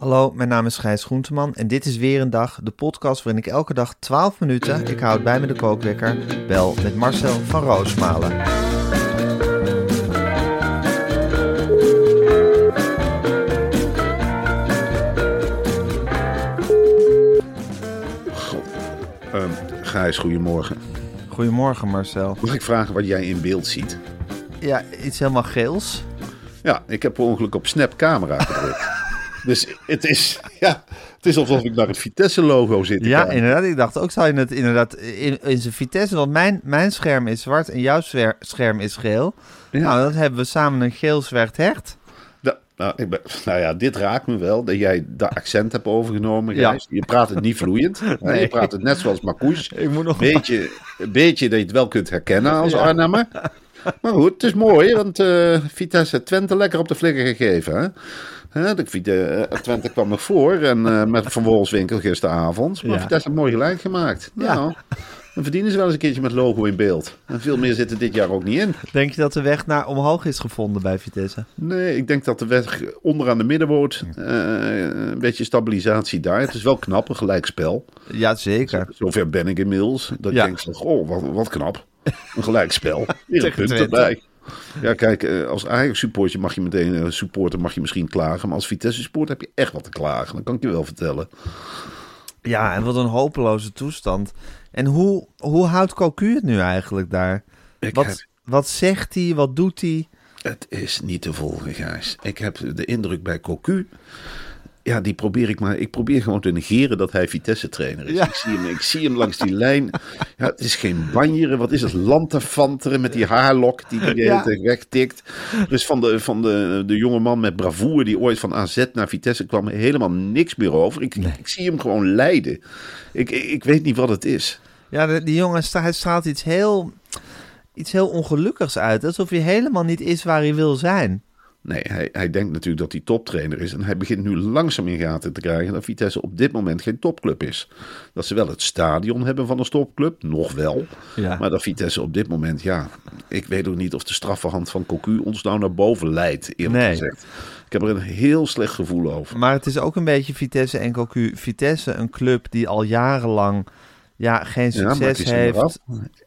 Hallo, mijn naam is Gijs Groenteman en dit is weer een dag, de podcast waarin ik elke dag 12 minuten, ik houd bij me de kookwekker, bel met Marcel van Roosmalen. Um, Gijs, goedemorgen. Goedemorgen Marcel. Mag ik vragen wat jij in beeld ziet? Ja, iets helemaal geels. Ja, ik heb per ongeluk op Snap camera gedrukt. Dus het is, ja, het is alsof ik naar het Vitesse-logo zit. Ja, kijken. inderdaad. Ik dacht ook, zou je het inderdaad in, in zijn Vitesse, want mijn, mijn scherm is zwart en jouw scherm is geel. Ja. Nou, dan hebben we samen een geel zwart hecht. Nou, nou, ik ben, nou ja, dit raakt me wel, dat jij dat accent hebt overgenomen, Ja. Je praat het niet vloeiend. hè, Nee. Je praat het net zoals Marcouche. Ik moet nog beetje, een beetje dat je het wel kunt herkennen als Ja. Arnhemmer. Maar goed, het is mooi, want eh, Vitesse Twente lekker op de flikker gegeven. Hè? Hè, de Vite- eh, Twente kwam nog voor en, eh, met Van Wolfswinkel gisteravond. Maar Ja. Vitesse heeft mooi gelijk gemaakt. Ja. Nou, dan verdienen ze wel eens een keertje met logo in beeld. En veel meer zit er dit jaar ook niet in. Denk je dat de weg naar omhoog is gevonden bij Vitesse? Nee, ik denk dat de weg onderaan de middenwoord eh, een beetje stabilisatie daar. Het is wel knap, een gelijkspel. Ja, zeker. Zover ben ik inmiddels. Dat Ja. ik denk, van, oh, wat, wat knap. Een gelijkspel. Weer een punt erbij. Ja, kijk, eh, als Ajax-supporter mag je meteen, eh, supporter mag je misschien klagen. Maar als Vitesse-supporter heb je echt wat te klagen. Dat kan ik je wel vertellen. Ja, en wat een hopeloze toestand. En hoe, hoe houdt Cocu het nu eigenlijk daar? Ik Wat, heb- wat zegt hij? Wat doet hij? Het is niet te volgen, Gijs. Ik heb de indruk bij Cocu. Ja, die probeer ik maar. Ik probeer gewoon te negeren dat hij Vitesse-trainer is. Ja. Ik, zie hem, ik zie hem langs die lijn. Ja, het is geen banjeren. Wat is het? Lantefanteren met die haarlok die hele Ja. wegtikt. Dus van, de, van de, de jonge man met bravoure die ooit van AZ naar Vitesse kwam, helemaal niks meer over. Ik, ik zie hem gewoon lijden. Ik, ik, ik weet niet wat het is. Ja, die jongen hij straalt iets heel, iets heel ongelukkigs uit. Alsof hij helemaal niet is waar hij wil zijn. Nee, hij, hij denkt natuurlijk dat hij toptrainer is. En hij begint nu langzaam in gaten te krijgen dat Vitesse op dit moment geen topclub is. Dat ze wel het stadion hebben van een topclub, nog wel. Ja. Maar dat Vitesse op dit moment, ja, ik weet ook niet of de straffenhand van Cocu ons nou naar boven leidt, eerlijk Nee. gezegd. Ik heb er een heel slecht gevoel over. Maar het is ook een beetje Vitesse en Cocu. Vitesse, een club die al jarenlang ja, geen succes heeft.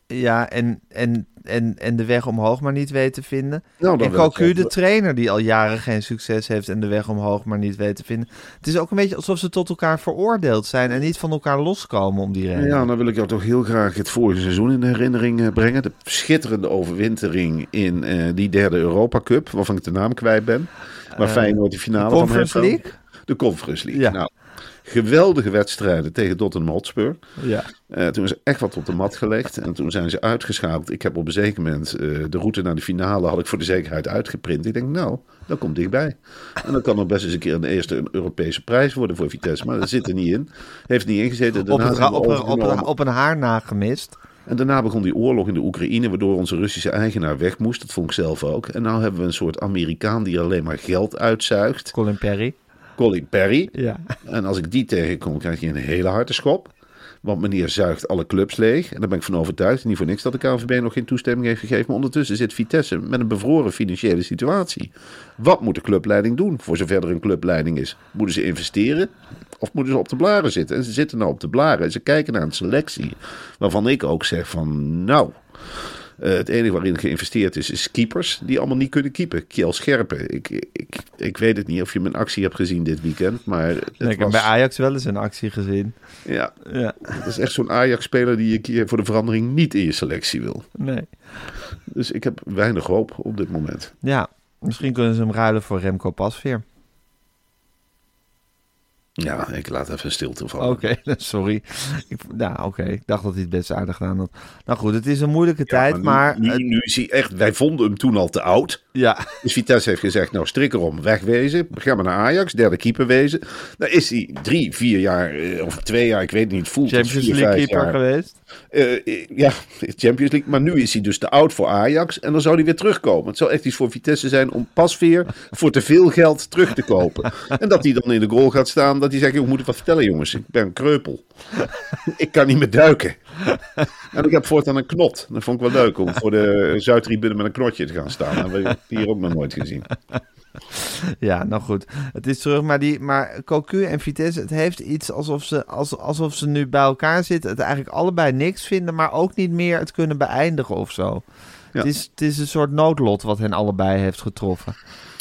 Ja, en, en, en, en de weg omhoog maar niet weet te vinden. Nou, en Cocu, de trainer die al jaren geen succes heeft en de weg omhoog maar niet weet te vinden. Het is ook een beetje alsof ze tot elkaar veroordeeld zijn en niet van elkaar loskomen om die reden. Ja, dan wil ik jou toch heel graag het vorige seizoen in herinnering eh, brengen. De schitterende overwintering in eh, die derde Europa Cup, waarvan ik de naam kwijt ben. Waar Feyenoord de finale van Conference heeft League? De Conference League. Ja. Nou, geweldige wedstrijden tegen Tottenham Hotspur. Ja. Eh, toen is echt wat op de mat gelegd. En toen zijn ze uitgeschakeld. Ik heb op een zeker moment eh, de route naar de finale had ik voor de zekerheid uitgeprint. Ik denk, nou, dat komt dichtbij. En dan kan er best eens een keer een eerste Europese prijs worden voor Vitesse. Maar dat zit er niet in. Heeft niet ingezeten. Op, het, op, een- op, een- op een haar na gemist. En daarna begon die oorlog in de Oekraïne, waardoor onze Russische eigenaar weg moest. Dat vond ik zelf ook. En nu hebben we een soort Amerikaan die alleen maar geld uitzuigt. Colin Perry. Colin Perry. Ja. En als ik die tegenkom, krijg je een hele harde schop. Want meneer zuigt alle clubs leeg. En daar ben ik van overtuigd. Niet voor niks dat de KNVB nog geen toestemming heeft gegeven. Maar ondertussen zit Vitesse met een bevroren financiële situatie. Wat moet de clubleiding doen? Voor zover er een clubleiding is. Moeten ze investeren? Of moeten ze op de blaren zitten? En ze zitten nou op de blaren. En ze kijken naar een selectie. Waarvan ik ook zeg van nou... Eh, het enige waarin geïnvesteerd is, is keepers die allemaal niet kunnen keepen. Kiel Scherpen. Ik, ik, ik weet het niet of je mijn actie hebt gezien dit weekend, maar het ik heb bij Ajax wel eens een actie gezien. ja, Ja, dat is echt zo'n Ajax-speler die je een keer voor de verandering niet in je selectie wil. nee. Dus ik heb weinig hoop op dit moment. Ja, misschien kunnen ze hem ruilen voor Remco Pasveer. Ja, ik laat even stilte vallen. Oké, sorry. Ik, nou, oké. Ik dacht dat hij het best aardig gedaan had. Nou goed, het is een moeilijke Ja, tijd, nu, maar... nu, nu is hij echt, wij vonden hem toen al te oud. ja, Dus Vitesse heeft gezegd, nou strik erom, wegwezen. Ga maar naar Ajax, derde keeper wezen. Dan is hij drie, vier jaar, eh, of twee jaar, ik weet niet, voelt Champions vier, League keeper jaar. geweest. Eh, eh, ja, Champions League. Maar nu is hij dus te oud voor Ajax. En dan zou hij weer terugkomen. Het zou echt iets voor Vitesse zijn om Pasveer voor te veel geld terug te kopen. En dat hij dan in de goal gaat staan. Dat hij zegt, "Joh, ik moet het wat vertellen jongens. Ik ben een kreupel. ik kan niet meer duiken. En ik heb voortaan een knot. Dat vond ik wel leuk om voor de Zuidtribune met een knotje te gaan staan. Dat heb ik hier ook nog nooit gezien. Ja, nou goed. Het is terug, maar, die, maar Cocu en Vitesse, het heeft iets alsof ze, als, alsof ze nu bij elkaar zitten. Het eigenlijk allebei niks vinden, maar ook niet meer het kunnen beëindigen of zo. Ja. Het, is, het is een soort noodlot wat hen allebei heeft getroffen.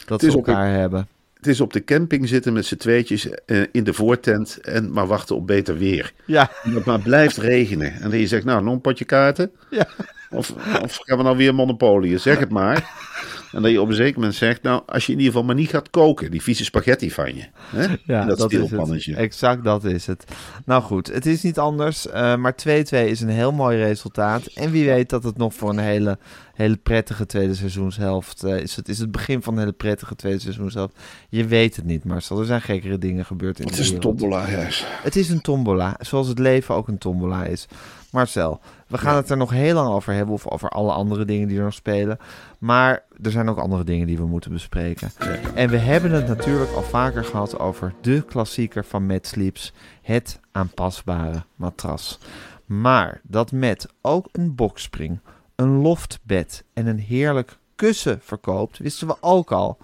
Dat ze elkaar hebben. Het is op de camping zitten met z'n tweetjes eh, in de voortent. En maar wachten op beter weer. Ja, En het maar blijft regenen. En dan je zegt, nou, nog een potje kaarten. ja. Of, of gaan we nou weer Monopoly? Zeg het maar. En dat je op een zeker moment zegt, nou, als je in ieder geval maar niet gaat koken, die vieze spaghetti van je. Hè? Ja, dat, dat is het. Exact, dat is het. Nou goed, het is niet anders. eh, maar 2-2 is een heel mooi resultaat. En wie weet dat het nog voor een hele, hele prettige tweede seizoenshelft eh, is. Het is het begin van een hele prettige tweede seizoenshelft. Je weet het niet, Marcel. Er zijn gekkere dingen gebeurd in Het de is een wereld. tombola, juist. Het is een tombola, zoals het leven ook een tombola is. Marcel, we gaan het er nog heel lang over hebben, of over alle andere dingen die er nog spelen. Maar er zijn ook andere dingen die we moeten bespreken. En we hebben het natuurlijk al vaker gehad over de klassieker van Matt Sleeps, het aanpasbare matras. Maar dat Matt ook een boxspring, een loftbed en een heerlijk kussen verkoopt, wisten we ook al.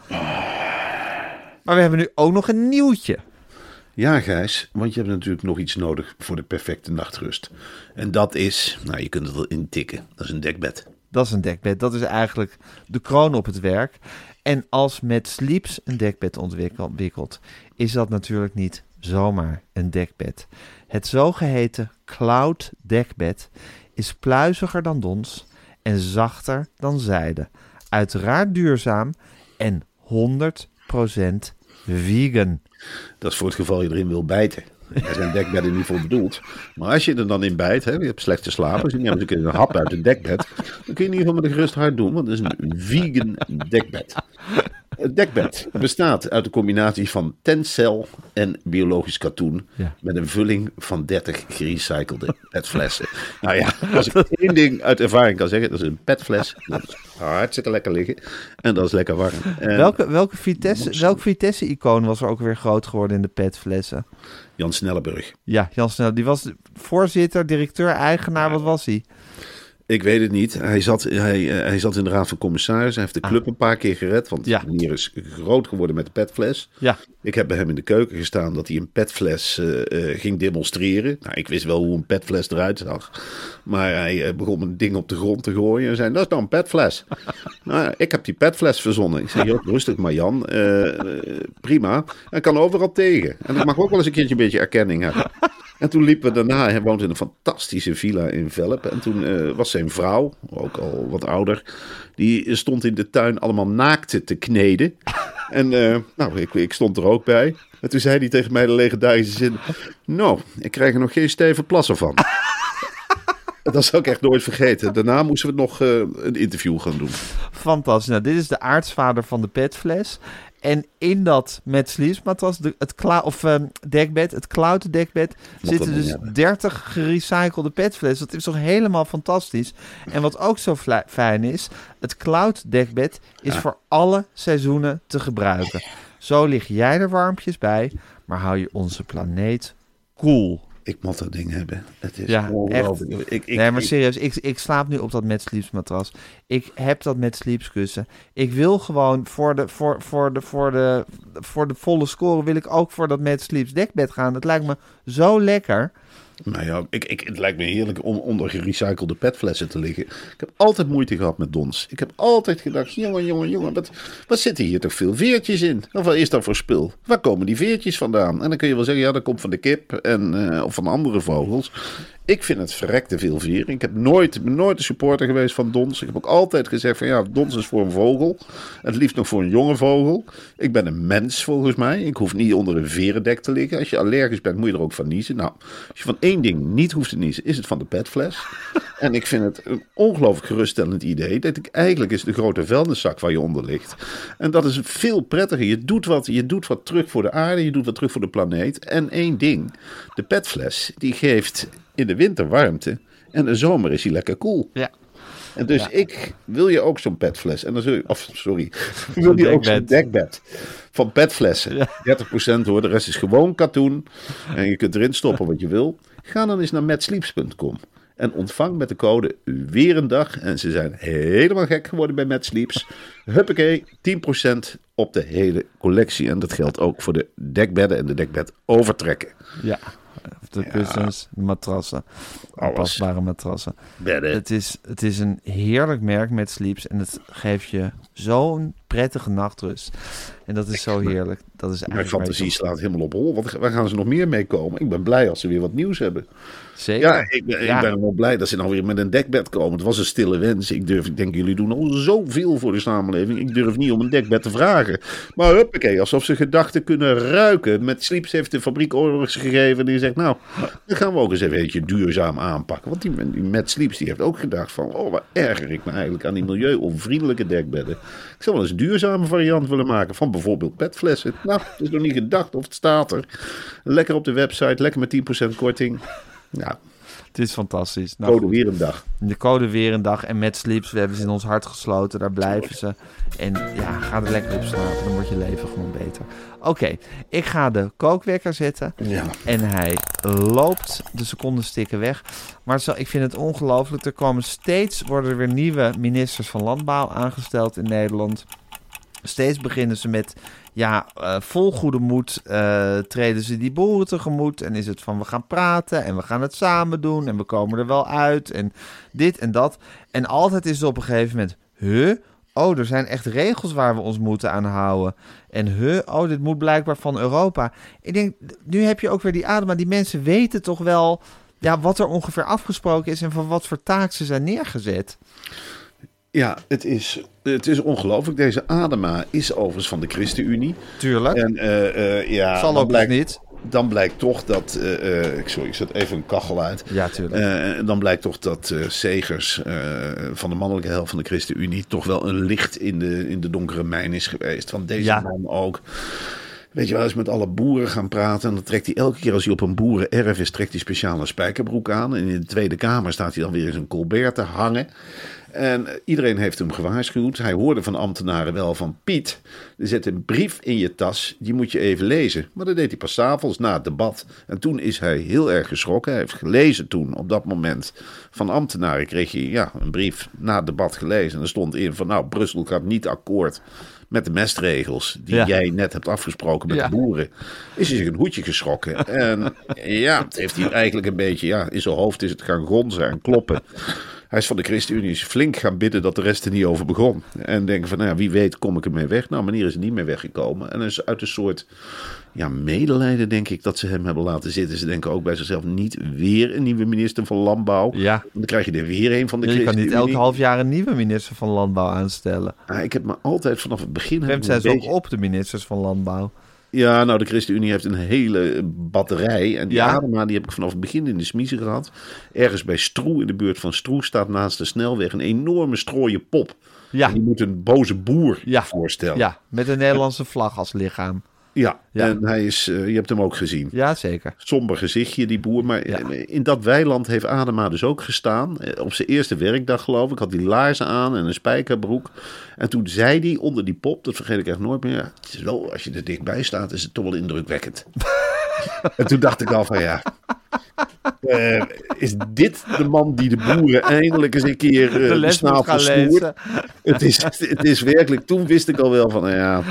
Maar we hebben nu ook nog een nieuwtje. Ja, Gijs, want je hebt natuurlijk nog iets nodig voor de perfecte nachtrust. En dat is, nou, je kunt het wel intikken, dat is een dekbed. Dat is een dekbed. Dat is eigenlijk de kroon op het werk. En als met Sleeps een dekbed ontwikkelt, is dat natuurlijk niet zomaar een dekbed. Het zogeheten Cloud dekbed is pluiziger dan dons en zachter dan zijde. Uiteraard duurzaam en 100% vegan. Dat is voor het geval je erin wil bijten. Daar zijn dekbedden niet voor bedoeld. Maar als je er dan in bijt, hè, je hebt slecht te slapen, dus je keer een hap uit een dekbed, dan kun je in ieder geval met een gerust hart doen, want het is een vegan dekbed. Het dekbed bestaat uit een combinatie van tencel en biologisch katoen. Ja. Met een vulling van 30 gerecyclede petflessen. Nou ja, als ik één ding uit ervaring kan zeggen, dat is een petfles. Dat is hartstikke lekker liggen. En dat is lekker warm. En Welke, welke Vitesse, welk Vitesse-icoon was er ook weer groot geworden in de petflessen? Jan Snellenburg. Ja, Jan Snel, die was voorzitter, directeur, eigenaar, wat was hij? Ik weet het niet. Hij zat, hij, eh, hij zat in de raad van commissarissen. Hij heeft de club een paar keer gered. Want Ah. Ja. meneer is groot geworden met de petfles. Ja, Ik heb bij hem in de keuken gestaan dat hij een petfles eh, eh, ging demonstreren. Nou, ik wist wel hoe een petfles eruit zag. Maar hij begon een ding op de grond te gooien en zei, dat is nou een petfles. nou, ik heb die petfles verzonnen. Ik zei, rustig maar Jan. Prima. Hij kan overal tegen. En ik mag ook wel eens een keertje een beetje erkenning hebben. En toen liepen we daarna, hij woont in een fantastische villa in Velp. En toen eh, was zijn vrouw, ook al wat ouder, die stond in de tuin allemaal naakten te kneden. En eh, nou, ik, ik stond er ook bij. En toen zei hij tegen mij de legendarische zin: Nou, ik krijg er nog geen stijve plassen van. Dat zal ik echt nooit vergeten. Daarna moesten we nog eh, een interview gaan doen. fantastisch. Nou, dit is de aartsvader van de petfles. En in dat met sleepsmatras, de, het kla of ehm, dekbed, het cloud dekbed, zitten dus hebben. 30 gerecyclede petflessen. Dat is toch helemaal fantastisch. En wat ook zo fijn is, het cloud dekbed is voor alle seizoenen te gebruiken. Zo lig jij er warmpjes bij, maar hou je onze planeet cool. Ik moet dat ding hebben. Het is Ja, ongelooflijk. Ik, ik, nee, maar serieus, ik, ik slaap nu op dat met Sleeps matras. Ik heb dat met Sleeps kussen. Ik wil gewoon voor de, voor, voor de, voor de, voor de volle score wil ik ook voor dat met Sleeps dekbed gaan. Het lijkt me zo lekker. Nou ja, ik, ik, het lijkt me heerlijk om onder gerecyclede petflessen te liggen. Ik heb altijd moeite gehad met dons. Ik heb altijd gedacht, jongen, jongen, jongen, wat, wat zitten hier toch veel veertjes in? Of wat is dat voor spul? Waar komen die veertjes vandaan? En dan kun je wel zeggen, ja, dat komt van de kip en, eh, of van andere vogels. Ik vind het verrekte veel vier. Ik heb nooit, nooit een supporter geweest van dons. Ik heb ook altijd gezegd van ja, dons is voor een vogel. Het liefst nog voor een jonge vogel. Ik ben een mens volgens mij. Ik hoef niet onder een verendek te liggen. Als je allergisch bent, moet je er ook van niezen. Nou, als je van één ding niet hoeft te niezen, is het van de petfles. en ik vind het een ongelooflijk geruststellend idee. Dat ik eigenlijk is de grote vuilniszak waar je onder ligt. En dat is veel prettiger. Je doet, wat, je doet wat terug voor de aarde, je doet wat terug voor de planeet. En één ding, de petfles, die geeft in de winter warmte. En de zomer is hij lekker koel. Ja. En dus ik wil je ook zo'n petfles. En dan zul je, of sorry, wil je ook zo'n dekbed. dekbed van petflessen. 30% hoor, de rest is gewoon katoen. En je kunt erin stoppen wat je wil. Ga dan eens naar matsleeps.com. En ontvang met de code weer een dag. En ze zijn helemaal gek geworden bij MadSleeps. Huppakee, 10% op de hele collectie. En dat geldt ook voor de dekbedden en de dekbed overtrekken. Ja. Of de kussens, de matrassen, Alles. aanpasbare matrassen. Bedden. Het is, het is een heerlijk merk met Sleeps en het geeft je zo'n prettige nachtrust. En dat is zo heerlijk. Dat is Mijn fantasie slaat helemaal op hol. Wat, waar gaan ze nog meer mee komen? Ik ben blij als ze weer wat nieuws hebben. Zeker. Ja, ik ben, Ja. ik ben wel blij dat ze nou weer met een dekbed komen. Het was een stille wens. Ik durf, ik denk, jullie doen al zoveel voor de samenleving. Ik durf niet om een dekbed te vragen. Maar huppakee, alsof ze gedachten kunnen ruiken. Met Sleeps heeft de fabriek orders gegeven. En die zegt, nou, dan gaan we ook eens even een beetje duurzaam aanpakken. Want die, die met Sleeps die heeft ook gedacht van, oh, wat erger ik me eigenlijk aan die milieu-onvriendelijke dekbedden. Ik zou wel eens een duurzame variant willen maken van bijvoorbeeld petflessen. Nou, het is nog niet gedacht of het staat er. Lekker op de website, lekker met 10% korting. Ja, Het is fantastisch. Nou, code goed. weer een dag. De code weer een dag en met Sleeps, we hebben ze in ons hart gesloten. Daar blijven ze. En ja, ga er lekker op slapen. Dan wordt je leven gewoon beter. Oké, ik ga de kookwekker zetten. Ja. En hij loopt de seconden stikken weg. Maar zo, ik vind het ongelooflijk. Er komen steeds, worden er weer nieuwe ministers van Landbouw aangesteld in Nederland. Steeds beginnen ze met, ja, eh, vol goede moed eh, treden ze die boeren tegemoet. En is het van, we gaan praten en we gaan het samen doen en we komen er wel uit. En dit en dat. En altijd is het op een gegeven moment, huh? Oh, er zijn echt regels waar we ons moeten aan houden. En huh, oh, dit moet blijkbaar van Europa. Ik denk, nu heb je ook weer die adem. Die mensen weten toch wel ja, wat er ongeveer afgesproken is en van wat voor taak ze zijn neergezet. Ja, het is, het is ongelooflijk. Deze Adema is overigens van de ChristenUnie. Tuurlijk. En eh, ja, Zal dan ook blijkt, niet. dan blijkt toch dat... eh, ik- sorry, ik zet even een kachel uit. Ja, tuurlijk. Dan blijkt toch dat Segers van de mannelijke helft van de ChristenUnie... toch wel een licht in de, in de donkere mijn is geweest. Want deze Ja. man ook... Weet je wel, eens met alle boeren gaan praten. En dan trekt hij elke keer als hij op een boerenerf is, trekt hij speciale spijkerbroek aan. En in de Tweede Kamer staat hij dan weer in zijn Colbert te hangen. En iedereen heeft hem gewaarschuwd. Hij hoorde van ambtenaren wel van Piet, er zit een brief in je tas, die moet je even lezen. Maar dat deed hij pas 's avonds na het debat. En toen is hij heel erg geschrokken. Hij heeft gelezen toen, op dat moment, van ambtenaren kreeg je ja, een brief na het debat gelezen. En er stond in van nou, Brussel gaat niet akkoord met de mestregels die Ja. jij net hebt afgesproken met Ja. de boeren. Is hij zich een hoedje geschrokken. En ja, het heeft hij eigenlijk een beetje, ja, in zijn hoofd is het gaan gonzen en kloppen. Hij is van de ChristenUnie is flink gaan bidden dat de rest er niet over begon. En denken van, nou ja, wie weet kom ik ermee weg. Nou, meneer is er niet meer weggekomen. En is uit een soort ja, medelijden, denk ik, dat ze hem hebben laten zitten. Ze denken ook bij zichzelf, niet weer een nieuwe minister van Landbouw. Ja. Dan krijg je er weer een van de je kan niet ChristenUnie. elk half jaar een nieuwe minister van Landbouw aanstellen. Ah, ik heb me altijd vanaf het begin... een ze ook beetje- op de ministers van Landbouw. Ja, nou, de ChristenUnie heeft een hele batterij. En die Ja? Adema, die heb ik vanaf het begin in de smiezen gehad. Ergens bij Stroe, in de buurt van Stroe, staat naast de snelweg een enorme strooien pop. Ja. En die moet een boze boer Ja. voorstellen. Ja, met een Nederlandse vlag als lichaam. Ja, Ja. en hij is, eh, je hebt hem ook gezien. Ja, zeker. Somber gezichtje, die boer. Maar Ja. in dat weiland heeft Adema dus ook gestaan. Eh, Op zijn eerste werkdag, geloof ik, had hij laarzen aan en een spijkerbroek. En toen zei hij onder die pop, dat vergeet ik echt nooit meer. ja, Het is wel, als je er dichtbij staat, is het toch wel indrukwekkend. en toen dacht ik al van ja. Eh, is dit de man die de boeren eindelijk eens een keer uh, de lezen. Het is, het is werkelijk, toen wist ik al wel van, nou ja,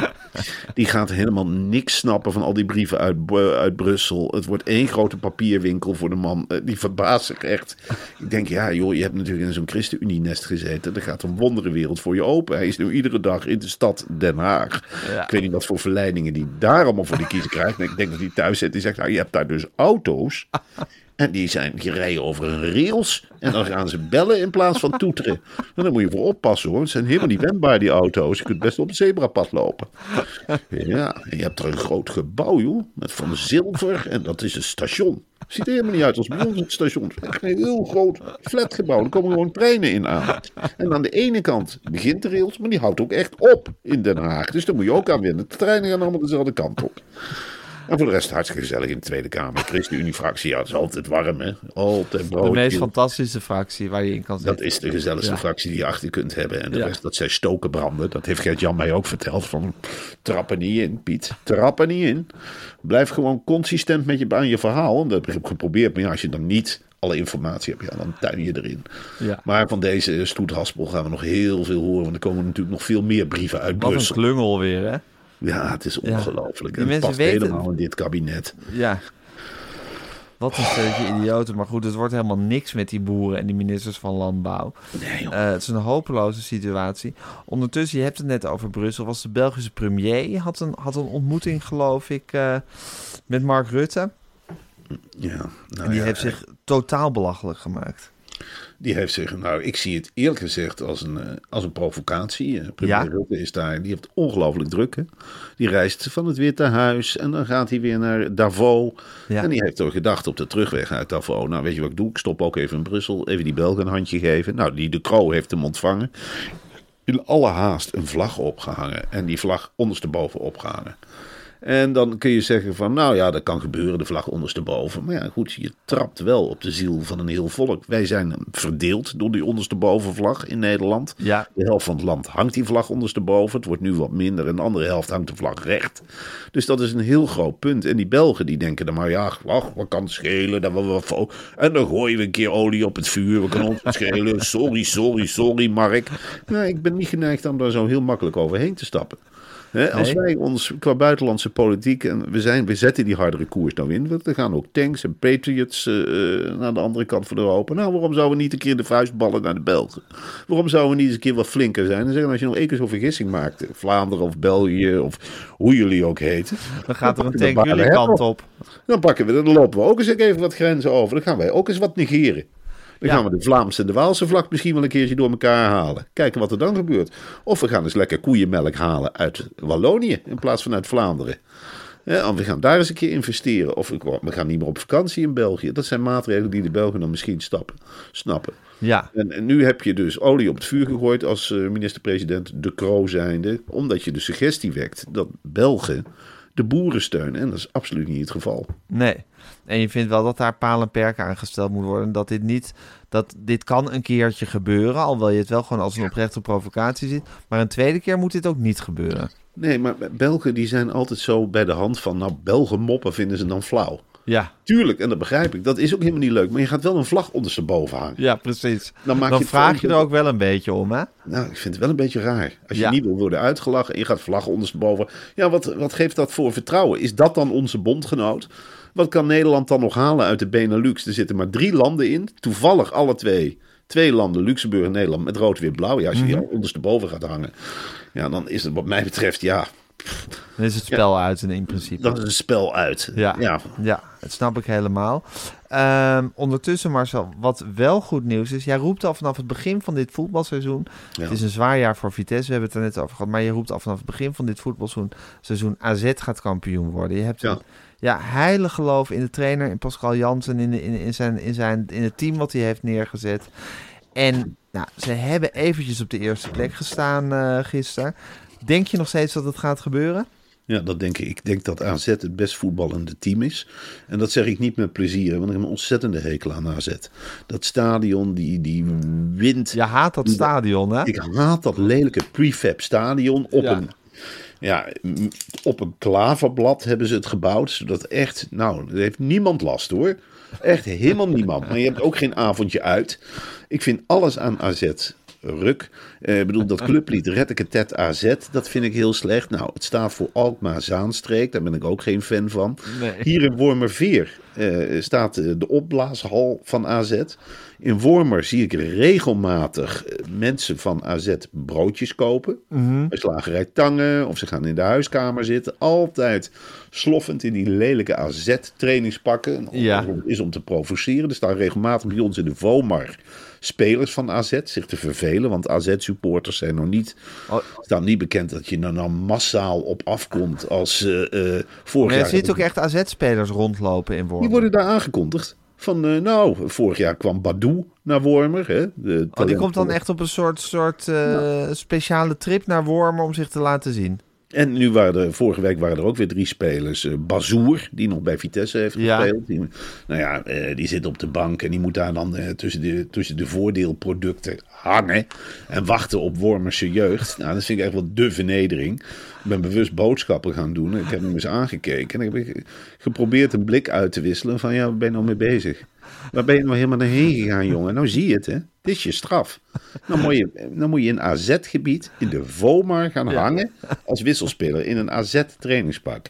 die gaat helemaal niks snappen van al die brieven uit, uit Brussel. Het wordt één grote papierwinkel voor de man. Uh, die verbaast zich echt. Ik denk, ja joh, je hebt natuurlijk in zo'n ChristenUnie-nest gezeten. Er gaat een wonderenwereld voor je open. Hij is nu iedere dag in de stad Den Haag. Ja. Ik weet niet wat voor verleidingen die daar allemaal voor de kiezer krijgt. Maar ik denk dat hij thuis zit. Die zegt, nou je hebt daar dus auto's. En die, zijn, rijden over een rails. En dan gaan ze bellen in plaats van toeteren. En dan moet je voor oppassen hoor. Het zijn helemaal niet wendbaar die auto's. Je kunt best op het zebrapad lopen. Ja, en je hebt er een groot gebouw joh. Met van zilver. En dat is een station. Ziet er helemaal niet uit als bij ons het station. Echt een heel groot flatgebouw. Er komen gewoon treinen in aan. En aan de ene kant begint de rails. Maar die houdt ook echt op in Den Haag. Dus daar moet je ook aan winnen. De treinen gaan allemaal dezelfde kant op. En voor de rest hartstikke gezellig in de Tweede Kamer. ChristenUnie-fractie, ja, dat is altijd warm, hè. Altijd De meest fantastische fractie waar je in kan zitten. Dat is de gezelligste fractie die je achter kunt hebben. En de rest, dat zij stoken branden. Dat heeft Gert-Jan mij ook verteld. Van, trappen niet in, Piet. Trappen niet in. Blijf gewoon consistent met je, aan je verhaal. En dat heb ik geprobeerd. Maar ja, als je dan niet alle informatie hebt, ja, dan tuin je erin. Ja. Maar van deze stoethaspel gaan we nog heel veel horen. Want er komen natuurlijk nog veel meer brieven uit Wat Brussel. een klungel weer, hè? Ja, het is ongelooflijk. Ja. Het past weten... helemaal in dit kabinet. Ja. Wat een stukje idioten. Maar goed, het wordt helemaal niks met die boeren en die ministers van Landbouw. Nee, uh, het is een hopeloze situatie. Ondertussen, je hebt het net over Brussel, was de Belgische premier. Had een, had een ontmoeting, geloof ik, uh, met Mark Rutte. Ja, nou en die ja, heeft zich totaal belachelijk gemaakt. Die heeft zich, nou, ik zie het eerlijk gezegd als een, uh, als een provocatie. Uh, premier ja. Rutte is daar, die heeft ongelooflijk druk. Hè? Die reist van het Witte Huis en dan gaat hij weer naar Davos. Ja. En die heeft toch gedacht op de terugweg uit Davos. Nou, weet je wat ik doe? Ik stop ook even in Brussel, even die Belgen een handje geven. Nou, die de Croo heeft hem ontvangen. In alle haast een vlag opgehangen en die vlag ondersteboven opgehangen. En dan kun je zeggen van, nou ja, dat kan gebeuren, de vlag ondersteboven. Maar ja, goed, je trapt wel op de ziel van een heel volk. Wij zijn verdeeld door die ondersteboven vlag in Nederland. Ja. De helft van het land hangt die vlag ondersteboven. Het wordt nu wat minder en de andere helft hangt de vlag recht. Dus dat is een heel groot punt. En die Belgen die denken dan maar, ja, wacht, wat kan het schelen? Dat we wat en dan gooien we een keer olie op het vuur. We kunnen ons schelen. Sorry, sorry, sorry, Mark. Nou, ik ben niet geneigd om daar zo heel makkelijk overheen te stappen. He, als nee. wij ons qua buitenlandse politiek, en we, zijn, we zetten die hardere koers nou in, want er gaan ook tanks en patriots uh, naar de andere kant van Europa. Nou, waarom zouden we niet een keer de vuist ballen naar de Belgen? Waarom zouden we niet eens een keer wat flinker zijn en zeggen als je nog één keer zo'n vergissing maakt, Vlaanderen of België of hoe jullie ook heten. Dan gaat er een tank jullie kant op. Dan pakken we, dan lopen we ook eens even wat grenzen over. Dan gaan wij ook eens wat negeren. Dan ja. gaan we de Vlaamse en de Waalse vlag misschien wel een keertje door elkaar halen. Kijken wat er dan gebeurt. Of we gaan eens lekker koeienmelk halen uit Wallonië in plaats van uit Vlaanderen. Ja, we gaan daar eens een keer investeren. Of we gaan niet meer op vakantie in België. Dat zijn maatregelen die de Belgen dan misschien stappen, snappen. Ja. En, en, nu heb je dus olie op het vuur gegooid als uh, minister-president De Croo zijnde. Omdat je de suggestie wekt dat Belgen de boeren steunen. En dat is absoluut niet het geval. Nee. En je vindt wel dat daar paal en perk aangesteld moet worden. Dat dit niet, dat dit kan een keertje gebeuren. Alhoewel je het wel gewoon als een oprechte provocatie ziet. Maar een tweede keer moet dit ook niet gebeuren. Nee, maar Belgen die zijn altijd zo bij de hand van. Nou, Belgen moppen vinden ze dan flauw. Ja. Tuurlijk, en dat begrijp ik. Dat is ook helemaal niet leuk. Maar je gaat wel een vlag ondersteboven hangen. Ja, precies. Dan, maak dan je vraag je er ook wel een beetje om, hè? Nou, ik vind het wel een beetje raar. Als je Ja. niet wil worden uitgelachen en je gaat vlag ondersteboven. Ja, wat, wat geeft dat voor vertrouwen? Is dat dan onze bondgenoot? Wat kan Nederland dan nog halen uit de Benelux? Er zitten maar drie landen in. Toevallig alle twee. Twee landen, Luxemburg en Nederland, met rood, wit, blauw. Ja, als je die ondersteboven gaat hangen. Ja, dan is het wat mij betreft, ja, Dan is het spel uit in, in principe. dat is een spel uit. Ja. ja. Ja, dat snap ik helemaal. Ehm, ondertussen, Marcel, wat wel goed nieuws is. Jij roept al vanaf het begin van dit voetbalseizoen. Ja. Het is een zwaar jaar voor Vitesse, we hebben het er net over gehad. Maar je roept al vanaf het begin van dit voetbalseizoen. Seizoen AZ gaat kampioen worden. Je hebt Ja. een ja, heilig geloof in de trainer, in Pascal Jansen, in, de, in, in, zijn, in, zijn, in het team wat hij heeft neergezet. En nou, ze hebben eventjes op de eerste plek gestaan eh gisteren. Denk je nog steeds dat het gaat gebeuren? Ja, dat denk ik. Ik denk dat AZ het best voetballende team is. En dat zeg ik niet met plezier, want ik heb een ontzettende hekel aan AZ. Dat stadion, die, die wind. Je haat dat stadion, hè? Ik haat dat lelijke prefab stadion op Ja. een... Ja, op een klaverblad hebben ze het gebouwd. Zodat echt, nou, er heeft niemand last hoor. Echt helemaal niemand. Maar je hebt ook geen avondje uit. Ik vind alles aan AZ ruk. Eh, Ik bedoel, dat clublied Retteke Tet AZ, dat vind ik heel slecht. Nou, het staat voor Alkmaar Zaanstreek. Daar ben ik ook geen fan van. Nee. Hier in Wormerveer eh, staat eh, de opblaashal van AZ. In Wormer zie ik regelmatig eh, mensen van AZ broodjes kopen. Bij slagerij Tangen of ze gaan in de huiskamer zitten. Altijd sloffend in die lelijke AZ-trainingspakken. Ja. Is om te provoceren. Er staan regelmatig bij ons in de Vomar spelers van AZ zich te vervelen. Want AZ-supporters zijn nog niet, Oh. staan niet bekend dat je er dan massaal op afkomt als eh eh vorig jaar. ziet ook echt AZ-spelers rondlopen in Die worden daar aangekondigd. Van, eh, nou, vorig jaar kwam Badou naar Wormer. Hè, de Oh, die komt dan echt op een soort, soort eh, speciale trip naar Wormen om zich te laten zien. En nu waren er, vorige week waren er ook weer drie spelers. Eh Bazoer, die nog bij Vitesse heeft Ja. gespeeld. Die, nou ja, die zit op de bank en die moet daar dan tussen, de, tussen de voordeelproducten hangen. En wachten op Wormerse jeugd. Nou, dat vind ik echt wel de vernedering. Ik ben bewust boodschappen gaan doen. Ik heb hem eens aangekeken. En ik heb geprobeerd een blik uit te wisselen van ja, waar ben je nou mee bezig? Waar ben je nou helemaal naar heen gegaan, jongen? Nou zie je het, hè? Dit is je straf. Dan moet je, dan moet je in AZ-gebied in de Vomar gaan hangen als wisselspeler in een AZ-trainingspak.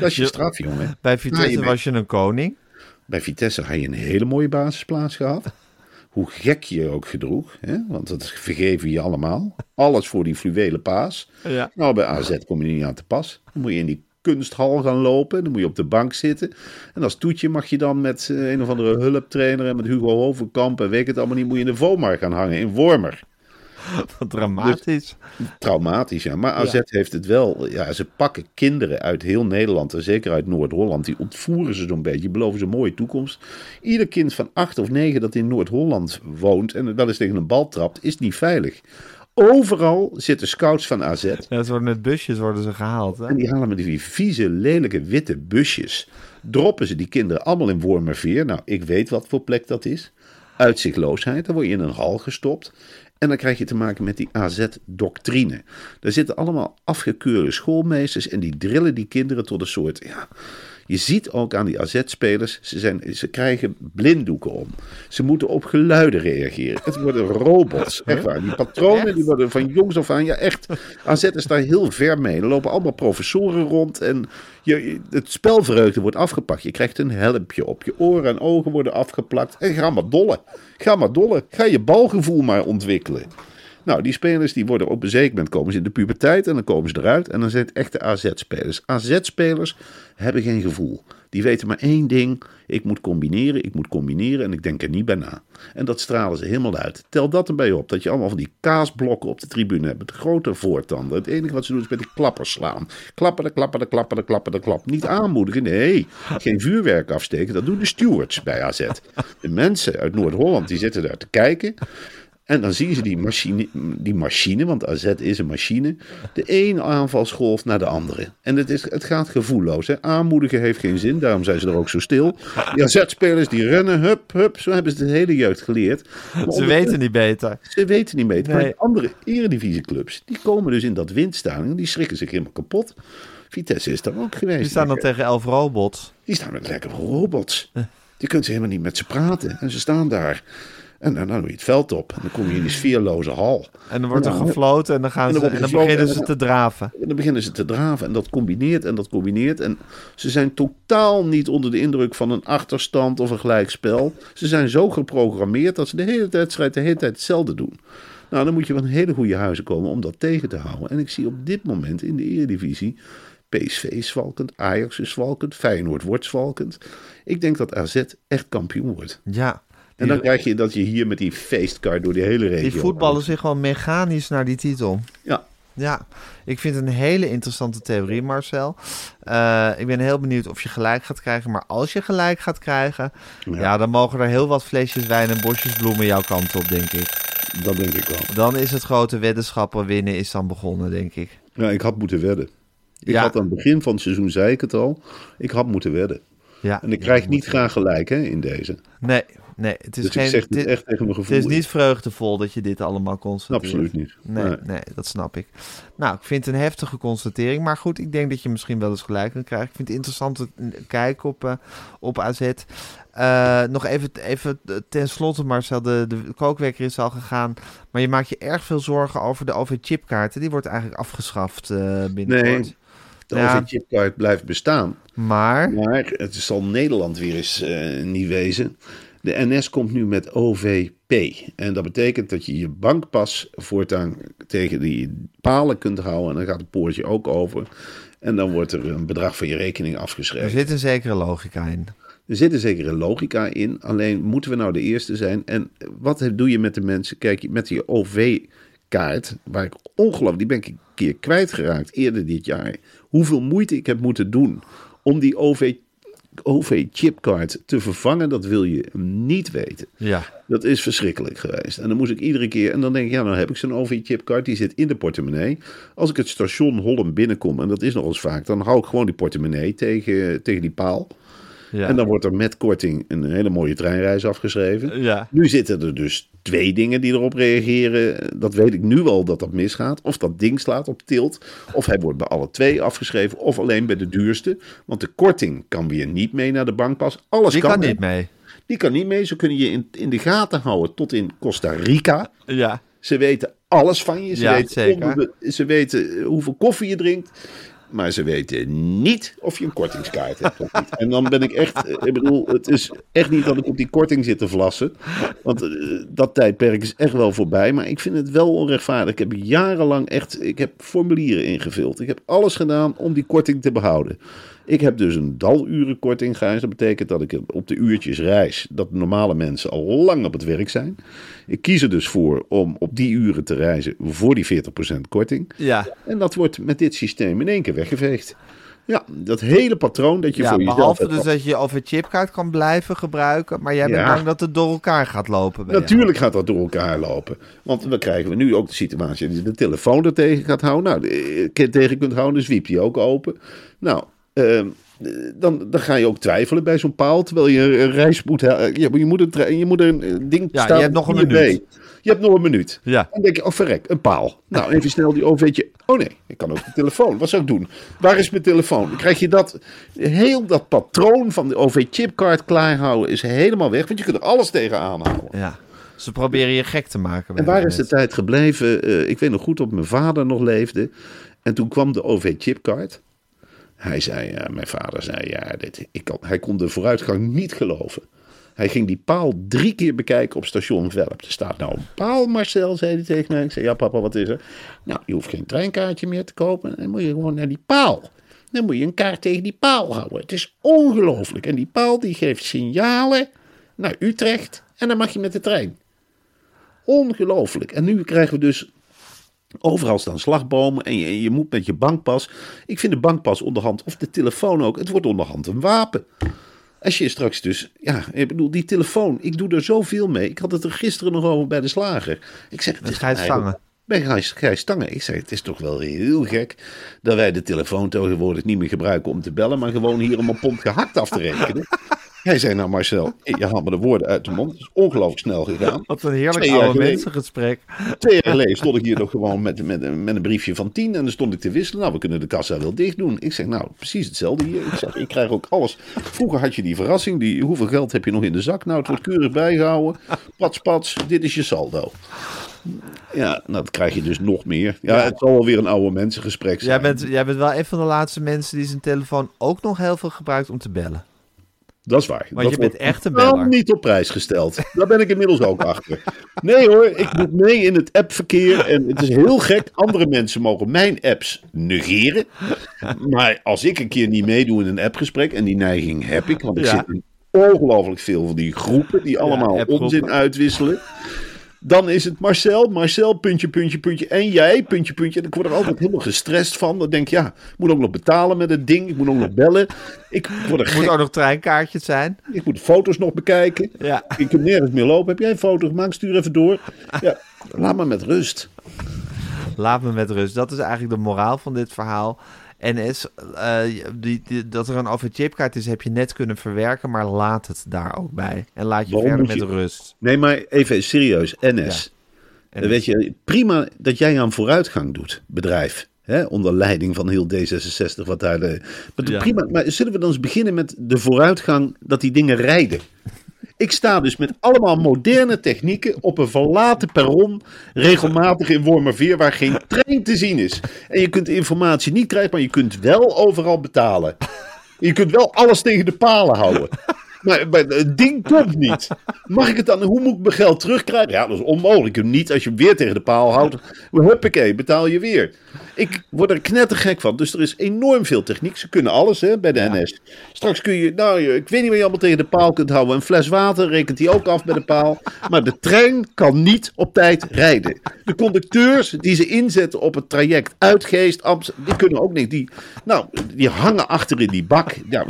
Dat is je straf, jongen. Bij Vitesse je bent- was je een koning. Bij Vitesse had je een hele mooie basisplaats gehad. Hoe gek je je ook gedroeg, hè? want dat vergeven je allemaal. Alles voor die fluwelen paas. Ja. Nou, bij AZ kom je niet aan te pas. Dan moet je in die kunsthal gaan lopen. Dan moet je op de bank zitten. En als toetje mag je dan met eh, een of andere hulptrainer en met Hugo Hovenkamp en weet ik het allemaal niet, moet je in de Vomar gaan hangen in Wormer. Wat dramatisch. Traumatisch, ja. Maar AZ heeft het wel. Ja, ze pakken kinderen uit heel Nederland en zeker uit Noord-Holland. Die ontvoeren ze zo'n beetje. Beloven ze een mooie toekomst. Ieder kind van acht of negen dat in Noord-Holland woont en wel eens tegen een bal trapt, is niet veilig. Overal zitten scouts van AZ. Ja, ze worden met busjes worden ze gehaald. Hè? En die halen met die vieze, lelijke, witte busjes. Droppen ze die kinderen allemaal in Wormerveer. Nou, ik weet wat voor plek dat is. Uitzichtloosheid. Dan word je in een hal gestopt. En dan krijg je te maken met die AZ-doctrine. Daar zitten allemaal afgekeurde schoolmeesters. En die drillen die kinderen tot een soort. Ja, je ziet ook aan die AZ-spelers, ze, zijn, ze krijgen blinddoeken om. Ze moeten op geluiden reageren. Het worden robots. Echt waar. Die patronen die worden van jongs af aan. Ja, echt. AZ is daar heel ver mee. Er lopen allemaal professoren rond. En je, het spelvreugde wordt afgepakt. Je krijgt een helmpje op. Je oren en ogen worden afgeplakt. En ga maar dollen. Ga maar dollen. Ga je balgevoel maar ontwikkelen. Nou, die spelers die worden op een zeker moment komen ze in de puberteit en dan komen ze eruit en dan zijn het echte AZ-spelers. AZ-spelers hebben geen gevoel. Die weten maar één ding: ik moet combineren, ik moet combineren en ik denk er niet bij na. En dat stralen ze helemaal uit. Tel dat erbij op dat je allemaal van die kaasblokken op de tribune hebt met grote voortanden. Het enige wat ze doen is met die klappers slaan. Klappen, de klappen, de klappen, de klappen, de klap. Niet aanmoedigen, nee. Geen vuurwerk afsteken, dat doen de stewards bij AZ. De mensen uit Noord-Holland die zitten daar te kijken. En dan zien ze die machine, die machine, want AZ is een machine, de ene aanvalsgolf naar de andere. En het, is, het gaat gevoelloos. Hè? Aanmoedigen heeft geen zin, daarom zijn ze er ook zo stil. Die AZ-spelers die rennen, hup, hup, zo hebben ze de hele jeugd geleerd. Maar Ze weten niet beter. Ze weten niet. Maar Nee. die andere eredivisieclubs, die komen dus in dat wind staan en die schrikken zich helemaal kapot. Vitesse is daar ook geweest. Die staan dan tegen elf robots. Die staan met lekker robots. Je kunt ze helemaal niet met ze praten. En ze staan daar. En dan, dan doe je het veld op. En dan kom je in die sfeerloze hal. En dan wordt er Nou, gefloten en dan, gaan en dan ze, en dan beginnen en ze te draven. En dan beginnen ze te draven. En dat combineert en dat combineert. En ze zijn totaal niet onder de indruk van een achterstand of een gelijkspel. Ze zijn zo geprogrammeerd dat ze de hele wedstrijd de hele tijd hetzelfde doen. Nou, dan moet je van hele goede huizen komen om dat tegen te houden. En ik zie op dit moment in de Eredivisie... PSV is zwalkend, Ajax is zwalkend, Feyenoord wordt zwalkend. Ik denk dat AZ echt kampioen wordt. Ja. En dan krijg je dat je hier met die feestkar door die hele regio... Die voetballen zich gewoon mechanisch naar die titel. Ja, Ja, ik vind het een hele interessante theorie, Marcel. Eh, ik ben heel benieuwd of je gelijk gaat krijgen. Maar als je gelijk gaat krijgen, ja. dan mogen er heel wat flesjes wijn en bosjes bloemen jouw kant op, denk ik. dat denk ik wel. Dan is het grote weddenschappen winnen is dan begonnen, denk ik. Ja, ik had moeten wedden. Ik Ja. had aan het begin van het seizoen, zei ik het al, ik had moeten wedden. Ja, En ik krijg niet graag gelijk hè, in deze. Nee, nee, het is Dus geen. ik zeg dit dit- echt tegen mijn gevoel. het is niet vreugdevol dat je dit allemaal constateert. Absoluut niet. Nee, Nee. nee, dat snap ik. Nou, ik vind het een heftige constatering. Maar goed, ik denk dat je misschien wel eens gelijk kan krijgen. Ik vind het interessant te kijken op, eh, op AZ. Eh, nog even, even ten slotte, Marcel. De, de kookwekker is al gegaan. Maar je maakt je erg veel zorgen over de OV-chipkaarten. Die wordt eigenlijk afgeschaft eh binnenkort. Nee. De Ja. OV-chipkaart blijft bestaan. Maar, Maar het zal Nederland weer eens niet wezen. De NS komt nu met OVP. En dat betekent dat je je bankpas voortaan tegen die palen kunt houden. En dan gaat het poortje ook over. En dan wordt er een bedrag van je rekening er afgeschreven. zit een zekere logica in. Er zit een zekere logica in. Alleen moeten we nou de eerste zijn? En wat doe je met de mensen? Kijk, met die OV-kaart, waar ik ongelooflijk, die ben ik een keer kwijtgeraakt eerder dit jaar. Hoeveel moeite ik heb moeten doen om die OV, OV-chipkaart te vervangen, dat wil je niet weten. Ja, Dat is verschrikkelijk geweest. En dan moest ik iedere keer. En dan denk ik, ja, dan heb ik zo'n OV-chipkaart. Die zit in de portemonnee. Als ik het station Holland binnenkom, en dat is nog eens vaak, dan hou ik gewoon die portemonnee tegen, tegen die paal. Ja. En dan wordt er met korting een hele mooie treinreis afgeschreven. ja. Nu zitten er dus twee dingen die erop reageren. Dat weet ik nu al dat dat misgaat. Of dat ding slaat op tilt. Of hij wordt bij alle twee afgeschreven. Of alleen bij de duurste. Want de korting kan weer niet mee naar de bankpas. Alles Die kan, niet mee. Die kan niet mee. Ze kunnen je in, in de gaten houden tot in Costa Rica. Ja. Ze weten alles van je. Ze, Ja, weten, onder ze weten eh, hoeveel koffie je drinkt. Maar ze weten niet of je een kortingskaart hebt of niet. En dan ben ik echt... eh, Ik bedoel, het is echt niet dat ik op die korting zit te vlassen. Want eh, dat tijdperk is echt wel voorbij. Maar ik vind het wel onrechtvaardig. Ik heb jarenlang echt... Ik heb formulieren ingevuld. Ik heb alles gedaan om die korting te behouden. Ik heb dus een dalurenkorting, Gijs. Dat betekent dat ik op de uurtjes reis, dat normale mensen al lang op het werk zijn. Ik kies er dus voor om op die uren te reizen voor die 40% korting. Ja. En dat wordt met dit systeem in één keer weggeveegd. Ja, dat hele patroon dat je ja, voor jezelf behalve dus dat je OV-chipkaart kan blijven gebruiken. Maar jij bent Ja. bang dat het door elkaar gaat lopen. jou. Natuurlijk gaat dat door elkaar lopen. Want dan krijgen we nu ook de situatie dat je de telefoon er tegen gaat houden. Nou, eh, tegen kunt houden, dus wiep die ook open. Nou, ehm, eh, dan, dan ga je ook twijfelen bij zo'n paal. Terwijl je een reis moet... Je, je, moet, een, je moet een eh, ding Ja, staan je hebt nog een op 4B. minuut. Je hebt nog een minuut. Ja. Dan denk je, oh verrek, een paal. Nou, even snel die OV'tje. Oh nee, ik kan ook de telefoon. Wat zou ik doen? Waar is mijn telefoon? Dan krijg je dat, heel dat patroon van de OV-chipkaart klaarhouden is helemaal weg. Want je kunt er alles tegen aanhouden. Ja. Ze proberen je gek te maken. En waar is de tijd gebleven? Eh, ik weet nog goed dat mijn vader nog leefde. En toen kwam de OV-chipkaart. Hij zei, ja, mijn vader zei, ja, dit, ik hij kon de vooruitgang niet geloven. Hij ging die paal drie keer bekijken op station Velp. Er staat nou een paal, Marcel, zei hij tegen mij. Ik zei, ja papa, wat is er? Nou, je hoeft geen treinkaartje meer te kopen. Dan moet je gewoon naar die paal. Dan moet je een kaart tegen die paal houden. Het is ongelooflijk. En die paal die geeft signalen naar Utrecht. En dan mag je met de trein. Ongelooflijk. En nu krijgen we dus overal staan slagbomen en je, je moet met je bankpas. Ik vind de bankpas onderhand, of de telefoon ook, het wordt onderhand een wapen. Als je straks dus, ja, ik bedoel, die telefoon, ik doe er zoveel mee. Ik had het er gisteren nog over bij de slager. Ik zeg, het is Gijs eigenlijk- Stange. Bij Gijs, Gijs Stange. Ik zei, het is toch wel heel gek dat wij de telefoon tegenwoordig niet meer gebruiken om te bellen, maar gewoon hier om een pond gehakt af te rekenen. Hij zei, nou Marcel, je haalt me de woorden uit de mond. Het is ongelooflijk snel gegaan. Wat een heerlijk oude geleden. mensengesprek. Twee jaar geleden stond ik hier nog gewoon met, met, met een briefje van 10 en dan stond ik te wisselen. Nou, we kunnen de kassa wel dicht doen. Ik zeg, nou, precies hetzelfde hier. Ik zeg, ik krijg ook alles. Vroeger had je die verrassing, die, hoeveel geld heb je nog in de zak? Nou, het wordt keurig bijgehouden. Pats, pats, dit is je saldo. Ja, nou, dat krijg je dus nog meer. Ja, het zal wel weer een oude mensengesprek zijn. Jij bent, jij bent wel een van de laatste mensen die zijn telefoon ook nog heel veel gebruikt om te bellen. Dat is waar. Want dat je bent echt een beller. niet op prijs gesteld. Daar ben ik inmiddels ook achter. Nee hoor, ik moet mee in het appverkeer. En het is heel gek. Andere mensen mogen mijn apps negeren. Maar als ik een keer niet meedoe in een appgesprek, en die neiging heb ik, want ik Ja. zit in ongelooflijk veel van die groepen die allemaal onzin uitwisselen. Dan is het Marcel, Marcel, puntje, puntje, puntje. En jij, puntje, puntje. En ik word er altijd helemaal gestrest van. Dan denk ik, ja, ik moet ook nog betalen met het ding. Ik moet ook nog bellen. Ik word er moet ook nog treinkaartjes zijn. ik moet foto's nog bekijken. Ja. Ik kan nergens meer lopen. Heb jij een foto gemaakt? Stuur even door. Ja, laat me met rust. Laat me met rust. Dat is eigenlijk de moraal van dit verhaal. NS, eh, die, die- dat er een OV-chipkaart is, heb je net kunnen verwerken, maar laat het daar ook bij. En laat je Waarom verder met rust. Nee, maar even serieus. NS. En Dan weet je, prima dat jij aan vooruitgang doet, bedrijf. Hè, onder leiding van heel D66, wat daar de. Maar, Ja. prima, maar zullen we dan eens beginnen met de vooruitgang dat die dingen rijden? Ik sta dus met allemaal moderne technieken op een verlaten perron, regelmatig in Wormerveer, waar geen trein te zien is. En je kunt informatie niet krijgen, maar je kunt wel overal betalen. Je kunt wel alles tegen de palen houden. Maar, het ding komt niet. Mag ik het dan? Hoe moet ik mijn geld terugkrijgen? Ja, dat is onmogelijk. Niet als je hem weer tegen de paal houdt. Huppakee, betaal je weer. Ik word er knettergek van. Dus er is enorm veel techniek. Ze kunnen alles hè, bij de NS. Straks kun je, nou, ik weet niet wat je allemaal tegen de paal kunt houden. Een fles water rekent die ook af bij de paal. Maar de trein kan niet op tijd rijden. De conducteurs die ze inzetten op het traject Uitgeest, Amsterdam, die kunnen ook niet. Die, nou, die hangen achter in die bak. Ja,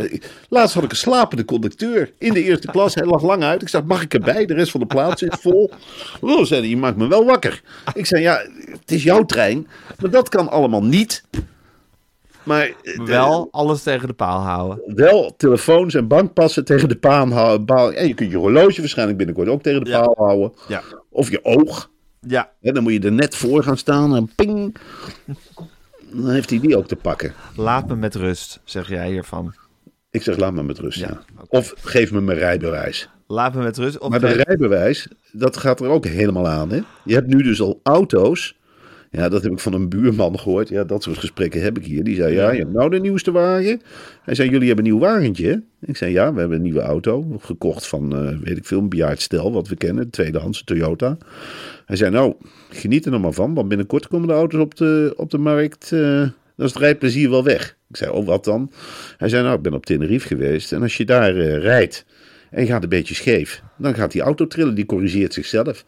laatst had ik een slapende conducteur in de eerste klas. Hij lag lang uit. Ik zei, mag ik erbij? De rest van de plaats is vol. Oh, zei hij, je maakt me wel wakker. Ik zei, ja, het is jouw trein. Maar dat kan allemaal niet. Maar eh, Wel alles tegen de paal houden. wel telefoons en bankpassen tegen de paal houden. En je kunt je horloge waarschijnlijk binnenkort ook tegen de Ja. paal houden. Ja. Of je oog. Ja, Hè, dan moet je er net voor gaan staan en ping. Dan heeft hij die ook te pakken. laat me met rust, zeg jij hiervan. Ik zeg, laat me met rust. Ja. Of geef me mijn rijbewijs. Laat me met rust. Of Maar de rijbewijs, dat gaat er ook helemaal aan. Hè? Je hebt nu dus al auto's. Ja, dat heb ik van een buurman gehoord. Ja, dat soort gesprekken heb ik hier. Die zei, ja, je hebt nou de nieuwste wagen. Hij zei, jullie hebben een nieuw wagentje. hè? Ik zei, ja, we hebben een nieuwe auto. Gekocht van, eh, weet ik veel, een bejaard stel, wat we kennen. Tweedehands Toyota. Hij zei, nou, geniet er nog maar van. Want binnenkort komen de auto's op de, op de markt. eh, dan is het rijplezier wel weg. Ik zei, oh, wat dan? Hij zei, nou, ik ben op Tenerife geweest. En als je daar eh, rijdt en je gaat een beetje scheef, dan gaat die auto trillen. Die corrigeert zichzelf.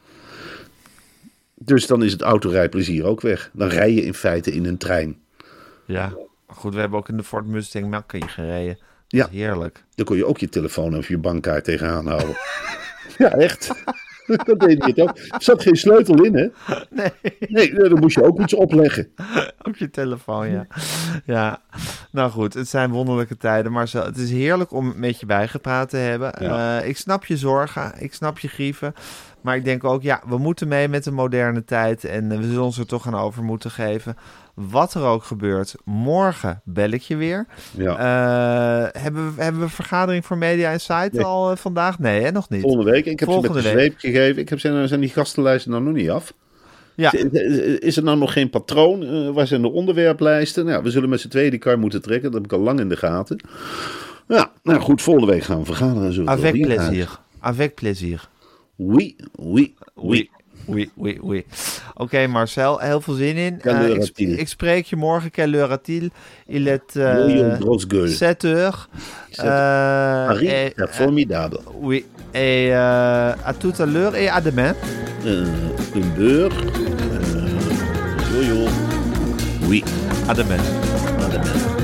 Dus dan is het autorijplezier ook weg. Dan rij je in feite in een trein. Ja, goed, we hebben ook in de Ford Mustang Mach-E gereden. Ja. Heerlijk. Dan kon je ook je telefoon of je bankkaart tegenaan houden. ja, echt. dat deed hij het ook. Er zat geen sleutel in, hè? Nee. Nee, dan moest je ook iets opleggen. Op je telefoon, ja. Ja, nou goed, het zijn wonderlijke tijden, maar het is heerlijk om met je bijgepraat te hebben. Ja. Eh, ik snap je zorgen, ik snap je grieven, maar ik denk ook, ja, we moeten mee met de moderne tijd en eh, we zullen ons er toch aan over moeten geven. Wat er ook gebeurt, morgen bel ik je weer. Ja. Eh, hebben, we, hebben we vergadering voor Media Insight Nee. al eh, vandaag? Nee, hè, nog niet. Volgende week. Ik heb ze Volgende met de week. zweep gegeven. Ik heb zijn, zijn die gastenlijsten nou nog niet af. Ja, Is er nou nog geen patroon? Eh, waar zijn de onderwerplijsten? Nou, we zullen met z'n tweeën die kar moeten trekken. Dat heb ik al lang in de gaten. Ja, nou goed, volgende week gaan we vergaderen. avec plezier. Avec plezier. Oui, oui, Oui, oui, oui, oui. Oké, Marcel, heel veel zin in. Eh, heure ik, a-t-il? ik spreek je morgen. Quelle heure a-t-il? Il est euh, Oui, une grosse gueule. 7 heures. Sept- Euh, Paris, et- c'est formidable. oui. Et à tout à l'heure et à demain. Une beurre. Yo-yo. Oui, À demain. à demain.